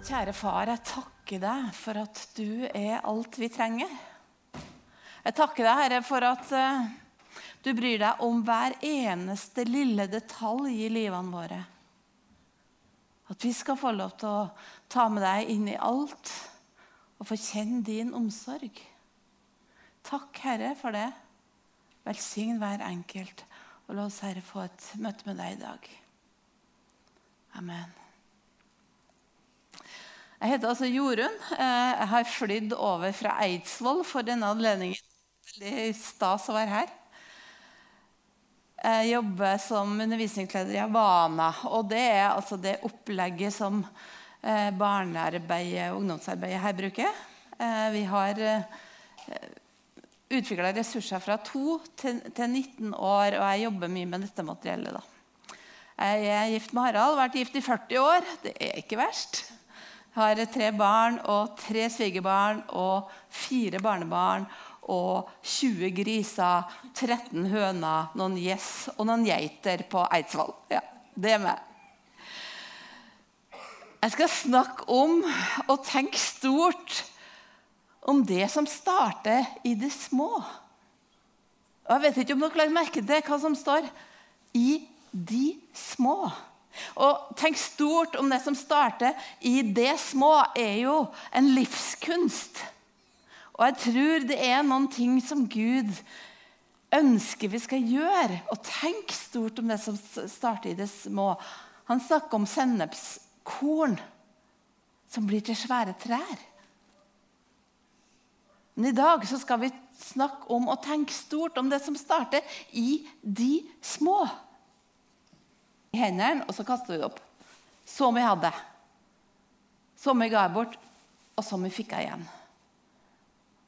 Kjære far, jeg takker deg for at du er alt vi trenger. Jeg takker deg, Herre, for at uh, du bryr deg om hver eneste lille detalj i livene våre. At vi skal få lov til å ta med deg inn i alt og få kjenne din omsorg. Takk, Herre, for det. Velsign hver enkelt, og la oss, Herre, få et møte med deg i dag. Amen. Jeg heter altså Jorunn. Eh, jeg har flydd over fra Eidsvoll for denne anledningen. Veldig stas å være her. Jeg jobber som undervisningsleder i Havana. Og det er altså det opplegget som eh, barnearbeidet og ungdomsarbeidet her bruker. Eh, vi har utvikla ressurser fra 2 til 19 år, og jeg jobber mye med dette materiellet. Da. Jeg er gift med Harald, vært gift i 40 år. Det er ikke verst har tre barn og tre svigerbarn og fire barnebarn og 20 griser, 13 høner, noen gjess og noen geiter på Eidsvoll. Ja, det er meg. Jeg skal snakke om og tenke stort om det som starter i det små. Og Jeg vet ikke om dere legger merke til hva som står 'i de små'. Og tenk stort om det som starter i det små, er jo en livskunst. Og jeg tror det er noen ting som Gud ønsker vi skal gjøre. Og tenk stort om det som starter i det små. Han snakker om sennepskorn som blir til svære trær. Men i dag så skal vi snakke om og tenke stort om det som starter i de små i hendene, og så kastet vi opp. Så mye hadde. Så mye ga bort, og så mye fikk igjen.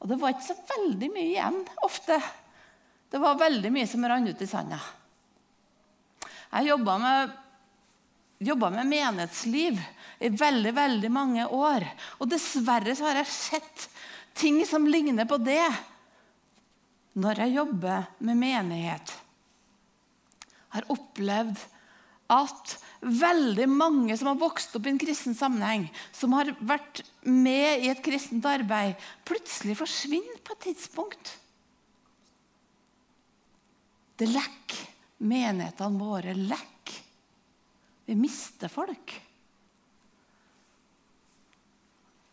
Og det var ikke så veldig mye igjen ofte. Det var veldig mye som rant ut i sanda. Jeg jobba med, med, menighetsliv i veldig veldig mange år. Og dessverre så har jeg sett ting som ligner på det når jeg jobber med menighet. Jeg har opplevd at veldig mange som har vokst opp i en kristen sammenheng, som har vært med i et kristent arbeid, plutselig forsvinner på et tidspunkt. Det lekker. Menighetene våre lekker. Vi mister folk.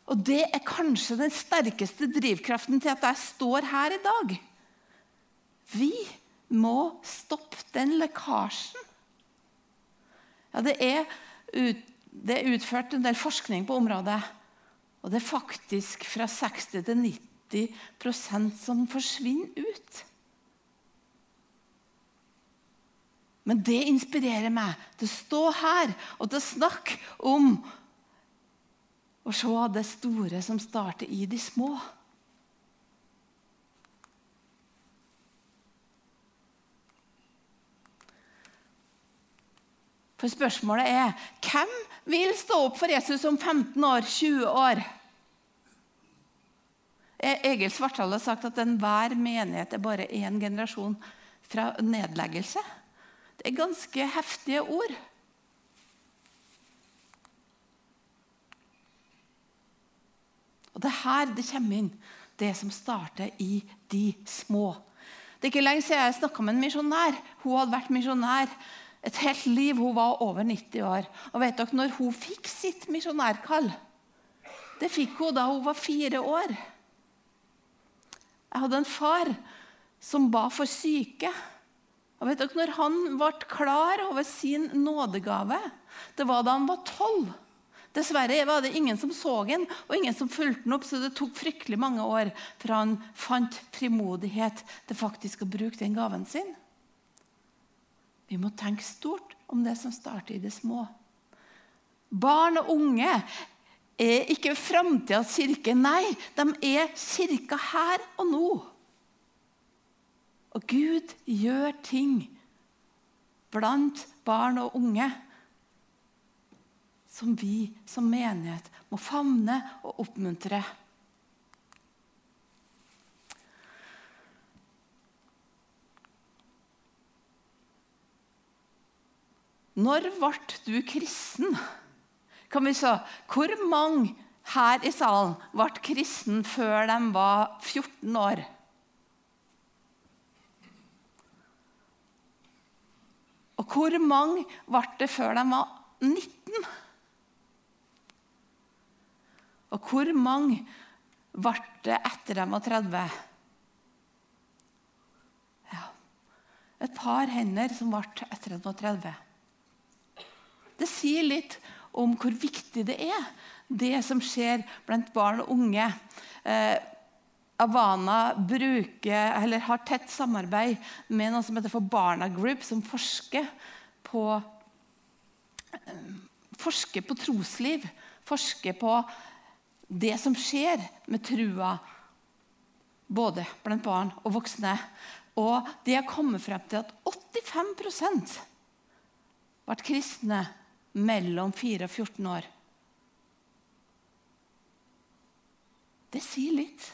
Og det er kanskje den sterkeste drivkraften til at jeg står her i dag. Vi må stoppe den lekkasjen ja, det er, ut, det er utført en del forskning på området. Og det er faktisk fra 60 til 90% som forsvinner ut. Men det inspirerer meg til å stå her og til å snakke om å se det store som starter i de små. For spørsmålet er hvem vil stå opp for Jesus om 15 år, 20 år? E- Egil Svartdal har sagt at enhver menighet er bare én generasjon fra nedleggelse. Det er ganske heftige ord. Og Det er her det kommer inn, det som starter i de små. Det er ikke lenge siden jeg snakka med en misjonær. Hun hadde vært misjonær et helt liv. Hun var over 90 år. Og vet dere når hun fikk sitt misjonærkall? Det fikk hun da hun var fire år. Jeg hadde en far som ba for syke. Og vet dere når han ble klar over sin nådegave? Det var da han var tolv. Dessverre var det ingen som så han, og ingen som fulgte han opp, så det tok fryktelig mange år fra han fant frimodighet til faktisk å bruke den gaven sin. Vi må tenke stort om det som starter i det små. Barn og unge er ikke framtidas kirke. Nei, de er kirka her og nå. Og Gud gjør ting blant barn og unge som vi som menighet må favne og oppmuntre. Når ble du kristen? Kan vi se Hvor mange her i salen ble kristen før de var 14 år? Og hvor mange ble det før de var 19? Og hvor mange ble det etter de var 30? Ja, et par hender som ble etter de var 30. Det sier litt om hvor viktig det er, det som skjer blant barn og unge. Eh, Avana bruker, eller har tett samarbeid med noe som heter for Barna Group, som forsker på, eh, forsker på trosliv. Forsker på det som skjer med trua, både blant barn og voksne. Og de har kommet frem til at 85% ble kristne mellom 4 og 14 år. Det sier litt.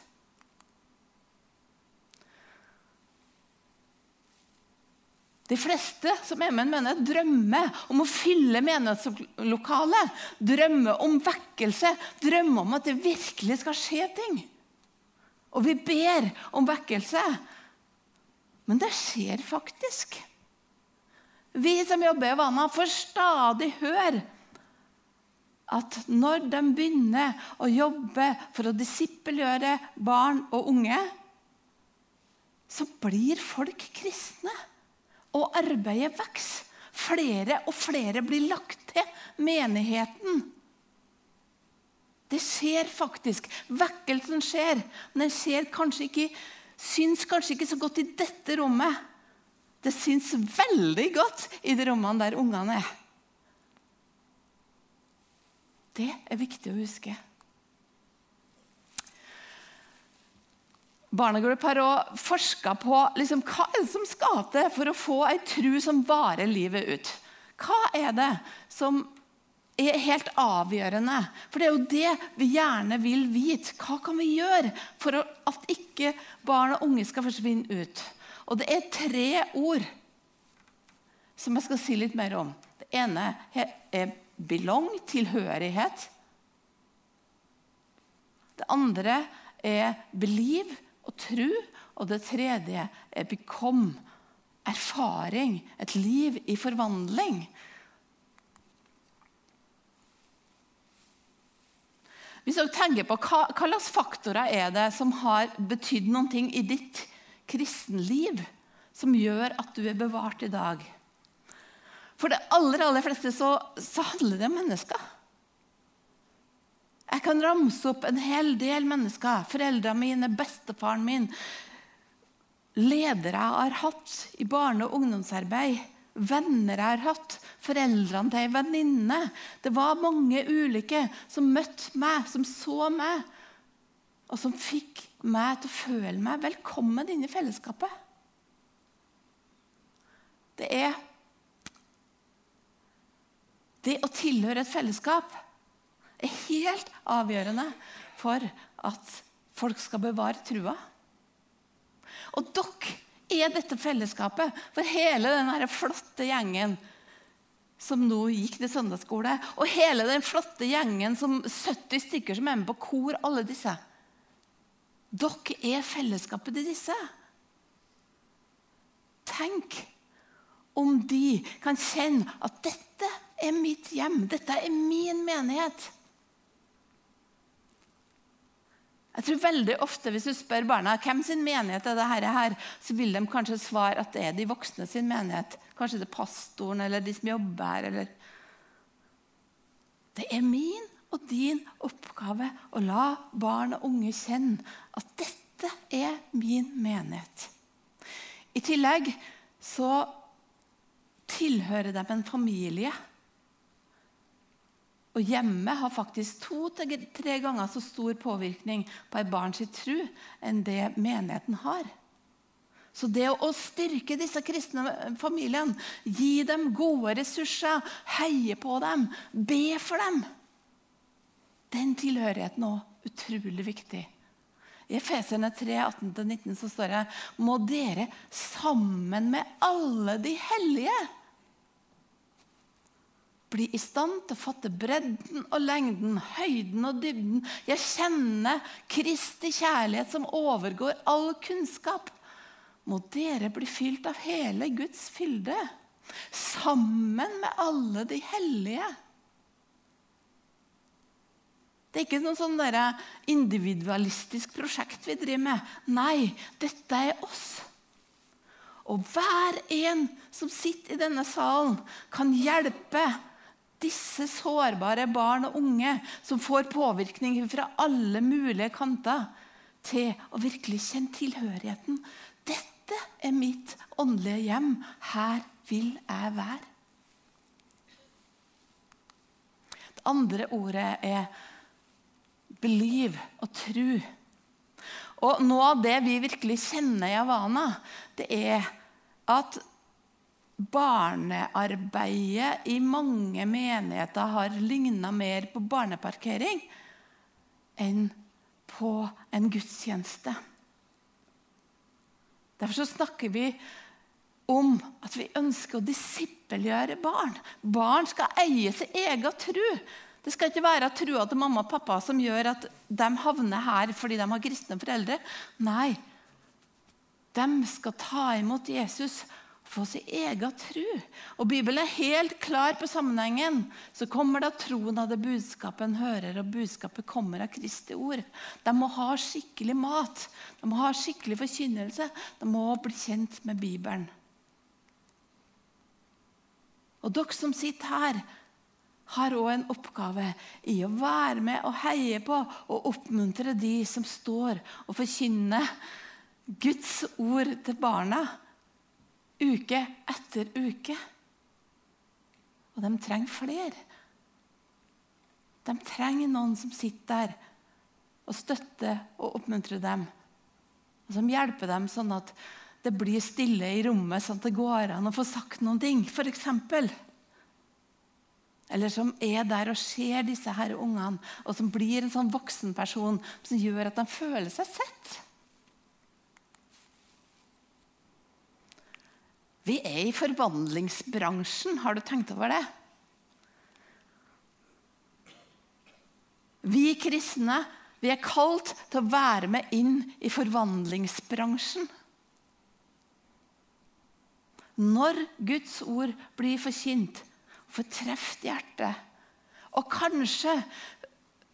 De fleste som er med en drømmer om å fylle menighetslokalet. Drømmer om vekkelse, drømmer om at det virkelig skal skje ting. Og vi ber om vekkelse. Men det skjer faktisk. Vi som jobber i Vana, får stadig høre at når de begynner å jobbe for å disippelgjøre barn og unge, så blir folk kristne og arbeidet vokser. Flere og flere blir lagt til menigheten. Det skjer faktisk. Vekkelsen skjer. Men den syns kanskje ikke så godt i dette rommet. Det syns veldig godt i de rommene der ungene er. Det er viktig å huske. Barnegrupp har òg forska på liksom, hva er det som skal til for å få ei tru som varer livet ut. Hva er det som er helt avgjørende? For det er jo det vi gjerne vil vite. Hva kan vi gjøre for at ikke barn og unge skal forsvinne ut? Og det er tre ord som jeg skal si litt mer om. Det ene er 'belong', tilhørighet. Det andre er 'believe', og tru. Og det tredje er bekom. Erfaring. Et liv i forvandling. Hvis dere tenker på hva, hva slags faktorer er det som har betydd noe i ditt kristenliv, som gjør at du er bevart i dag? For det aller, aller fleste så, så handler det om mennesker. Jeg kan ramse opp en hel del mennesker. Foreldrene mine, bestefaren min. Ledere jeg har hatt i barne- og ungdomsarbeid. Venner jeg har hatt. Foreldrene til ei venninne. Det var mange ulike som møtte meg, som så meg, og som fikk meg til å føle meg velkommen inn i fellesskapet. Det er det å tilhøre et fellesskap er helt avgjørende for at folk skal bevare trua. Og dere er dette fellesskapet for hele den flotte gjengen som nå gikk til søndagsskole, og hele den flotte gjengen som 70 stykker som er med på kor, alle disse. Dere er fellesskapet til disse. Tenk om de kan kjenne at dette er mitt hjem, dette er min menighet. Jeg tror veldig ofte Hvis du spør barna hvem sin menighet er det her, så vil de kanskje svare at det er de voksne sin menighet. Kanskje det er pastoren eller de som jobber her. Eller... Det er min og din oppgave å la barn og unge kjenne at dette er min menighet. I tillegg så tilhører de en familie. Og hjemmet har faktisk to-tre ganger så stor påvirkning på et barns tru enn det menigheten har. Så det å styrke disse kristne familiene, gi dem gode ressurser, heie på dem, be for dem Den tilhørigheten er utrolig viktig. I Efeserne 3, 18-19 så står det Må dere sammen med alle de hellige bli i stand til å fatte bredden og lengden, høyden og dybden. Jeg kjenner Kristi kjærlighet som overgår all kunnskap. Må dere bli fylt av hele Guds fylde, sammen med alle de hellige. Det er ikke noe sånn individualistisk prosjekt vi driver med. Nei, dette er oss. Og hver en som sitter i denne salen, kan hjelpe disse sårbare barn og unge som får påvirkning fra alle mulige kanter, til å virkelig kjenne tilhørigheten. Dette er mitt åndelige hjem. Her vil jeg være. Det andre ordet er believe og tro. Og Noe av det vi virkelig kjenner i Havana, det er at barnearbeidet i mange menigheter har ligna mer på barneparkering enn på en gudstjeneste. Derfor så snakker vi om at vi ønsker å disippelgjøre barn. Barn skal eie sin egen tro. Det skal ikke være trua til mamma og pappa som gjør at de havner her fordi de har kristne foreldre. Nei, de skal ta imot Jesus få sin egen tro. Og Bibelen er helt klar på sammenhengen. Så kommer da troen av det budskapet en hører, og budskapet kommer av Kristi ord. De må ha skikkelig mat, de må ha skikkelig forkynnelse. De må bli kjent med Bibelen. Og dere som sitter her, har òg en oppgave i å være med og heie på og oppmuntre de som står og forkynner Guds ord til barna uke etter uke. Og de trenger flere. De trenger noen som sitter der og støtter og oppmuntrer dem. Og som hjelper dem sånn at det blir stille i rommet, sånn at det går an å få sagt noen ting. Eksempel. Eller som er der og ser disse her ungene, og som blir en sånn voksen person som gjør at de føler seg sett. Vi er i forvandlingsbransjen. Har du tenkt over det? Vi kristne vi er kalt til å være med inn i forvandlingsbransjen. Når Guds ord blir forkynt, fortreft hjerte. Og kanskje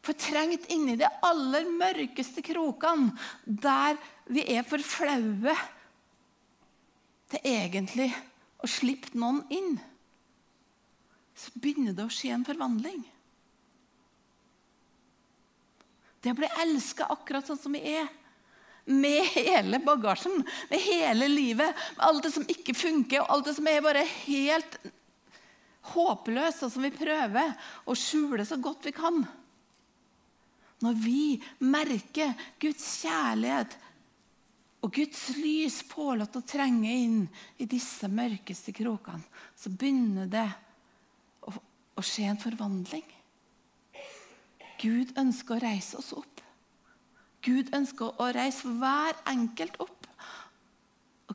fortrengt inni de aller mørkeste krokene, der vi er for flaue til egentlig å slippe noen inn, så begynner det å skje en forvandling. Det å bli elska akkurat sånn som vi er. Med hele bagasjen, med hele livet, med alt det som ikke funker, og alt det som er bare helt håpløst, og som vi prøver å skjule så godt vi kan. Når vi merker Guds kjærlighet og Guds lys får å trenge inn i disse mørkeste krokene, så begynner det å, å skje en forvandling. Gud ønsker å reise oss opp. Gud ønsker å reise hver enkelt opp.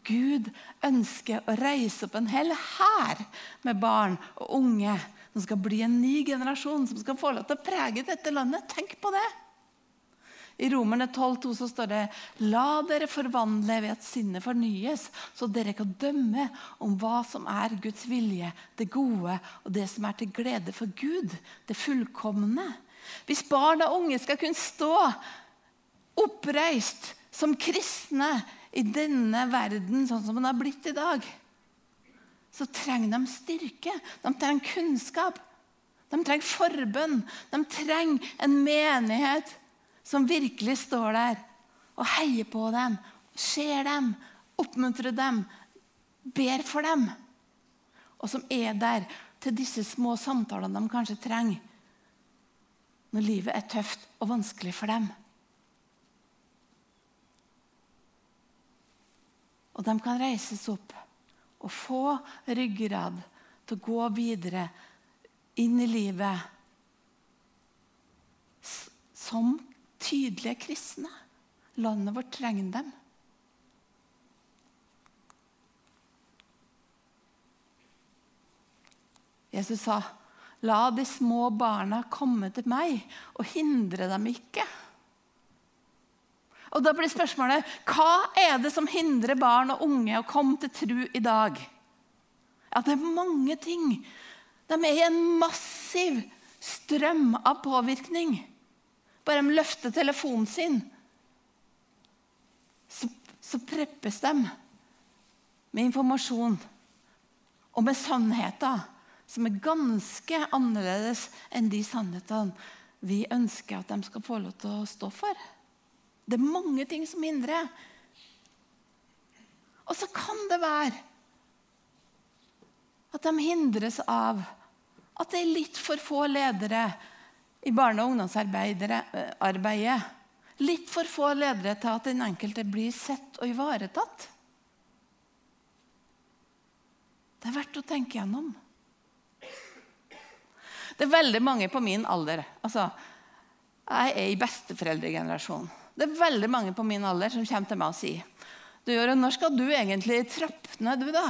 Gud ønsker å reise opp en hel hær med barn og unge som skal bli en ny generasjon, som skal få lov til å prege dette landet. Tenk på det! I Romerne 12,2 så står det La dere forvandle ved at sinnet fornyes, så dere kan dømme om hva som er Guds vilje, det gode og det som er til glede for Gud, det fullkomne. Hvis barn og unge skal kunne stå oppreist som kristne i denne verden sånn som den har blitt i dag, så trenger de styrke. De trenger kunnskap. De trenger forbønn. De trenger en menighet som virkelig står der og heier på dem, ser dem, oppmuntrer dem, ber for dem. Og som er der til disse små samtalene de kanskje trenger når livet er tøft og vanskelig for dem. Og de kan reises opp og få ryggrad til å gå videre inn i livet som tydelige kristne. Landet vårt trenger dem. Jesus sa, La de små barna komme til meg, og hindre dem ikke. Og Da blir spørsmålet hva er det som hindrer barn og unge å komme til tru i dag? Ja, Det er mange ting. De er i en massiv strøm av påvirkning. Bare de løfter telefonen sin, så, så preppes de med informasjon og med sannheter som er ganske annerledes enn de sannhetene vi ønsker at de skal få lov til å stå for. Det er mange ting som hindrer. Og så kan det være at de hindres av at det er litt for få ledere i barne- og ungdomsarbeidet. Litt for få ledere til at den enkelte blir sett og ivaretatt. Det er verdt å tenke gjennom. Det er veldig mange på min alder. Altså, jeg er i besteforeldregenerasjonen. Det er veldig mange på min alder som kommer til meg og sier du, Jørgen, når skal du egentlig trappe ned, du, da?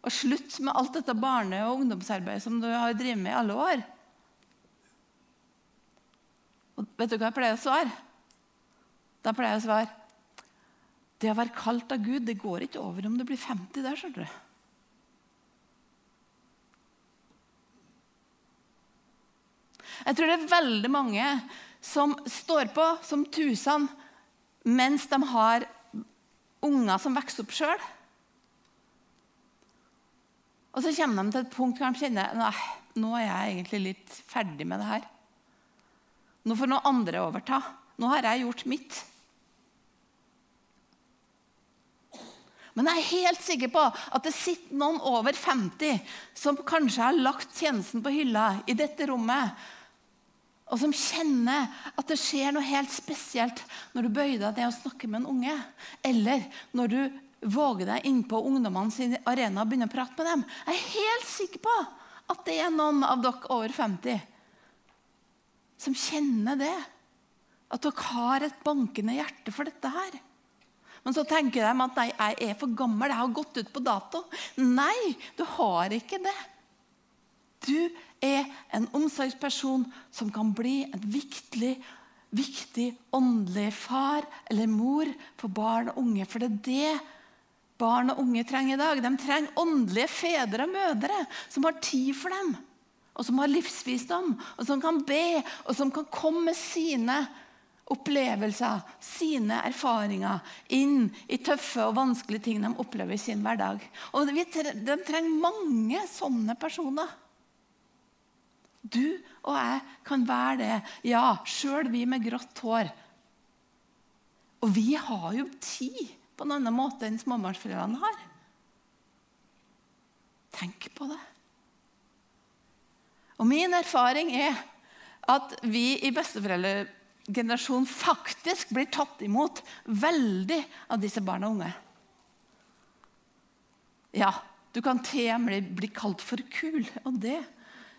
Og slutte med alt dette barne- og ungdomsarbeidet som du har drevet med i alle år? Og vet du hva jeg pleier å svare? Da pleier jeg å svare det å være kalt av Gud det går ikke over om du blir 50 der. skjønner du. Jeg tror det er veldig mange som står på som tusen mens de har unger som vokser opp sjøl. Og så kommer de til et punkt hvor de kjenner nei, nå er jeg egentlig litt ferdig med det her. Nå får noen andre overta. Nå har jeg gjort mitt. Men jeg er helt sikker på at det sitter noen over 50 som kanskje har lagt tjenesten på hylla i dette rommet, og som kjenner at det skjer noe helt spesielt når du bøyer deg ned og snakker med en unge, eller når du våger deg inn på ungdommene sin arena og begynner å prate med dem. Jeg er helt sikker på at det er noen av dere over 50 som kjenner det. At dere har et bankende hjerte for dette her. Men så tenker de at nei, jeg er for gammel, jeg har gått ut på dato. Nei, du har ikke det. Du er en omsorgsperson som kan bli en viktig, viktig åndelig far eller mor for barn og unge. For det er det barn og unge trenger i dag. De trenger åndelige fedre og mødre som har tid for dem. Og som har livsvisdom, og som kan be, og som kan komme med sine opplevelser, sine erfaringer, inn i tøffe og vanskelige ting de opplever i sin hverdag. Og De trenger mange sånne personer. Du og jeg kan være det. Ja, sjøl vi med grått hår. Og vi har jo tid på en annen måte enn småbarnsforeldrene har. Tenk på det. Og min erfaring er at vi i besteforeldregenerasjonen faktisk blir tatt imot veldig av disse barna og unge. Ja, du kan med bli kalt for kul, og det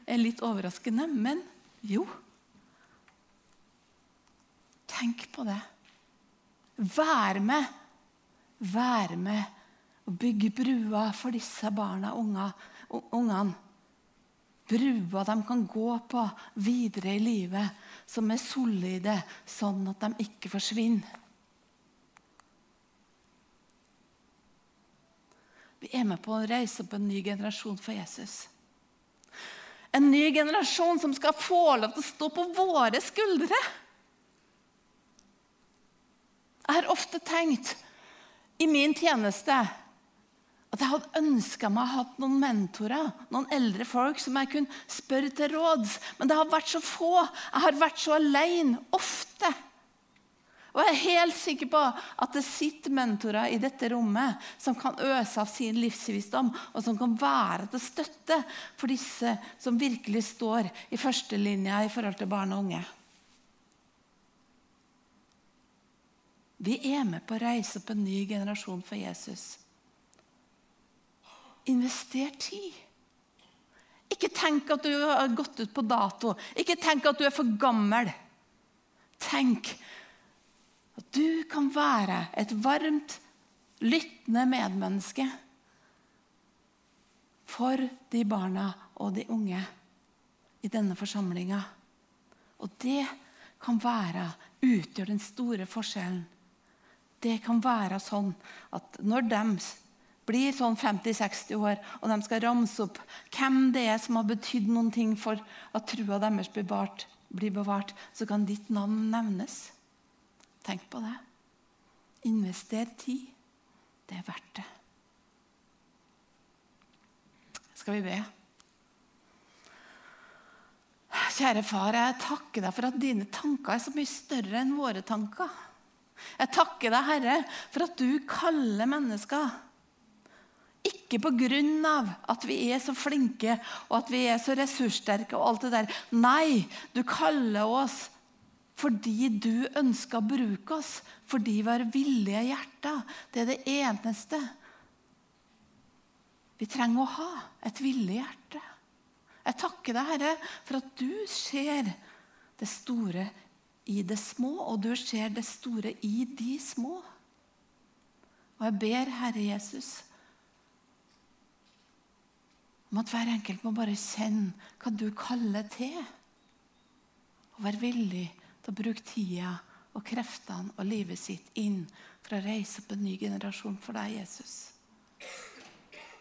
er litt overraskende, men jo. Tenk på det. Vær med. Vær med og bygge brua for disse barna og ungene. Brua de kan gå på videre i livet, som er solide, sånn at de ikke forsvinner. Vi er med på å reise opp en ny generasjon for Jesus. En ny generasjon som skal få lov til å stå på våre skuldre. Jeg har ofte tenkt i min tjeneste at jeg hadde ønska meg å ha noen mentorer, noen eldre folk som jeg kunne spørre til råds. Men det har vært så få. Jeg har vært så alene ofte. Og jeg er helt sikker på at det sitter mentorer i dette rommet som kan øse av sin livsvisdom, og som kan være til støtte for disse som virkelig står i førstelinja i forhold til barn og unge. Vi er med på å reise opp en ny generasjon for Jesus. Invester tid. Ikke tenk at du har gått ut på dato. Ikke tenk at du er for gammel. Tenk at du kan være et varmt, lyttende medmenneske for de barna og de unge. i denne forsamlinga. Og det kan være utgjør den store forskjellen. Det kan være sånn at når de blir sånn 50-60 år, og de skal ramse opp hvem det er som har betydd noen ting for at trua deres blir bevart, blir bevart, så kan ditt navn nevnes. Tenk på det. Invester tid. Det er verdt det. Skal vi be? Kjære far, jeg takker deg for at dine tanker er så mye større enn våre tanker. Jeg takker deg, Herre, for at du kaller mennesker. Ikke pga. at vi er så flinke og at vi er så ressurssterke. og alt det der. Nei, du kaller oss fordi du ønsker å bruke oss, fordi vi har villige hjerter. Det er det eneste vi trenger å ha. Et villig hjerte. Jeg takker deg, Herre, for at du ser det store i det små, og du ser det store i de små. Og jeg ber, Herre Jesus, om at hver enkelt må bare kjenne hva du kaller til. Og være villig til å bruke tida og kreftene og livet sitt inn for å reise opp en ny generasjon for deg, Jesus.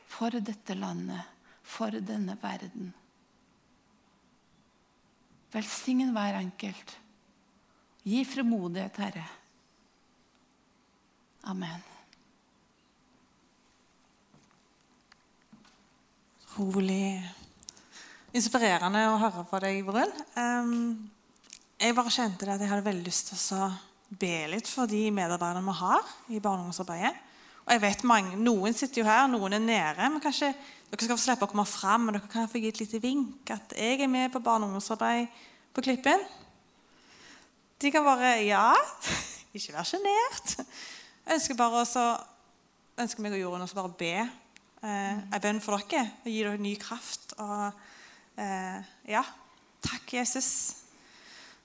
For dette landet, for denne verden. Velsign hver enkelt. Gi fremodighet, Herre. Amen. Rolig. Inspirerende å høre på deg, Brun. Um, jeg bare kjente det at jeg hadde veldig lyst til å be litt for de medarbeiderne vi har i barne- og ungdomsarbeidet. Og jeg vet mange, Noen sitter jo her, noen er nede. men kanskje dere skal få slippe å komme fram, men dere kan få gi et lite vink at jeg er med på barne- og ungdomsarbeid på Klippen. De kan bare Ja, ikke være sjenert. Ønsker bare også, ønsker meg og Jorunn også bare be eh, en bønn for dere. Og gi dere ny kraft. Og eh, ja, takk, Jesus,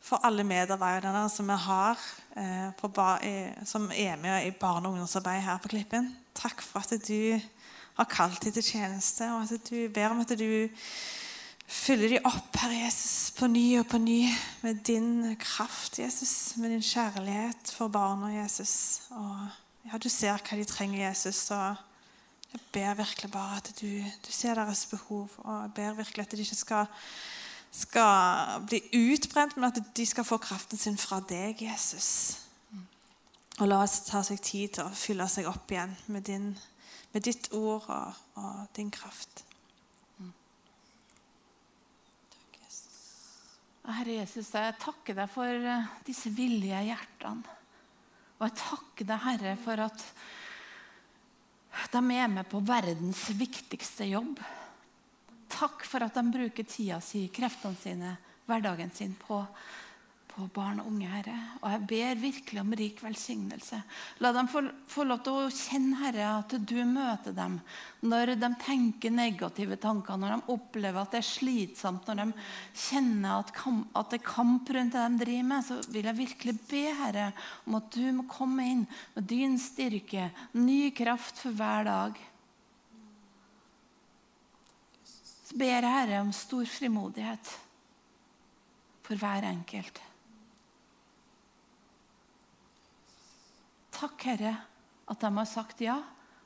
for alle medarbeiderne som vi har eh, som er med i barne- og ungdomsarbeid her på Klippen. Takk for at du har kalt dem til tjeneste, og at du ber om at du fyller dem opp, Herre Jesus, på ny og på ny med din kraft, Jesus, med din kjærlighet for barna, Jesus. Og ja, du ser hva de trenger, Jesus. og jeg ber virkelig bare at du, du ser deres behov, og jeg ber virkelig at de ikke skal, skal bli utbrent, men at de skal få kraften sin fra deg, Jesus. Og la oss ta seg tid til å fylle seg opp igjen med, din, med ditt ord og, og din kraft. Herre Jesus, jeg takker deg for eh, disse villige hjertene. Og jeg takker deg, Herre, for at de er med på verdens viktigste jobb. Takk for at de bruker tida si, kreftene sine, hverdagen sin på på barn og unge, Herre. Og jeg ber virkelig om rik velsignelse. La dem få, få, lov til å kjenne, Herre, at du møter dem når de tenker negative tanker, når de opplever at det er slitsomt, når de kjenner at, kamp, at det er kamp rundt det de driver med, så vil jeg virkelig be, Herre, om at du må komme inn med din styrke, ny kraft for hver dag. så ber Herre om stor frimodighet for hver enkelt. Takk, Herre, at de har sagt ja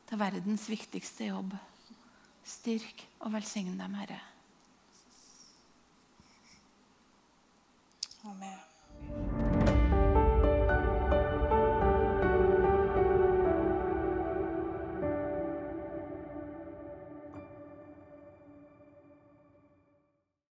til verdens viktigste jobb. Styrk og velsign dem, Herre. Amen.